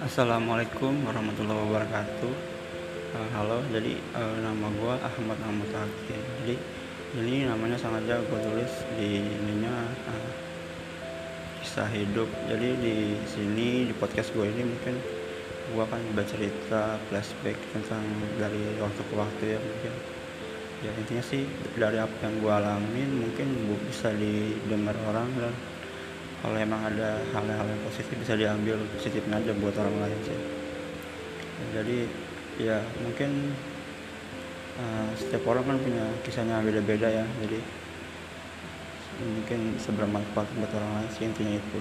Assalamualaikum warahmatullahi wabarakatuh. Uh, halo, jadi uh, nama gue Ahmad Ahmad Aki. Jadi ini namanya sengaja gue tulis di ininya uh, kisah hidup. Jadi di sini di podcast gue ini mungkin gue akan bercerita flashback tentang dari waktu ke waktu ya mungkin. Ya intinya sih dari apa yang gue alamin mungkin bisa didengar orang dan kalau emang ada hal-hal yang positif bisa diambil positifnya aja buat orang lain sih. Jadi ya mungkin uh, setiap orang kan punya kisahnya beda-beda ya. Jadi mungkin sebermanfaat buat orang lain sih intinya itu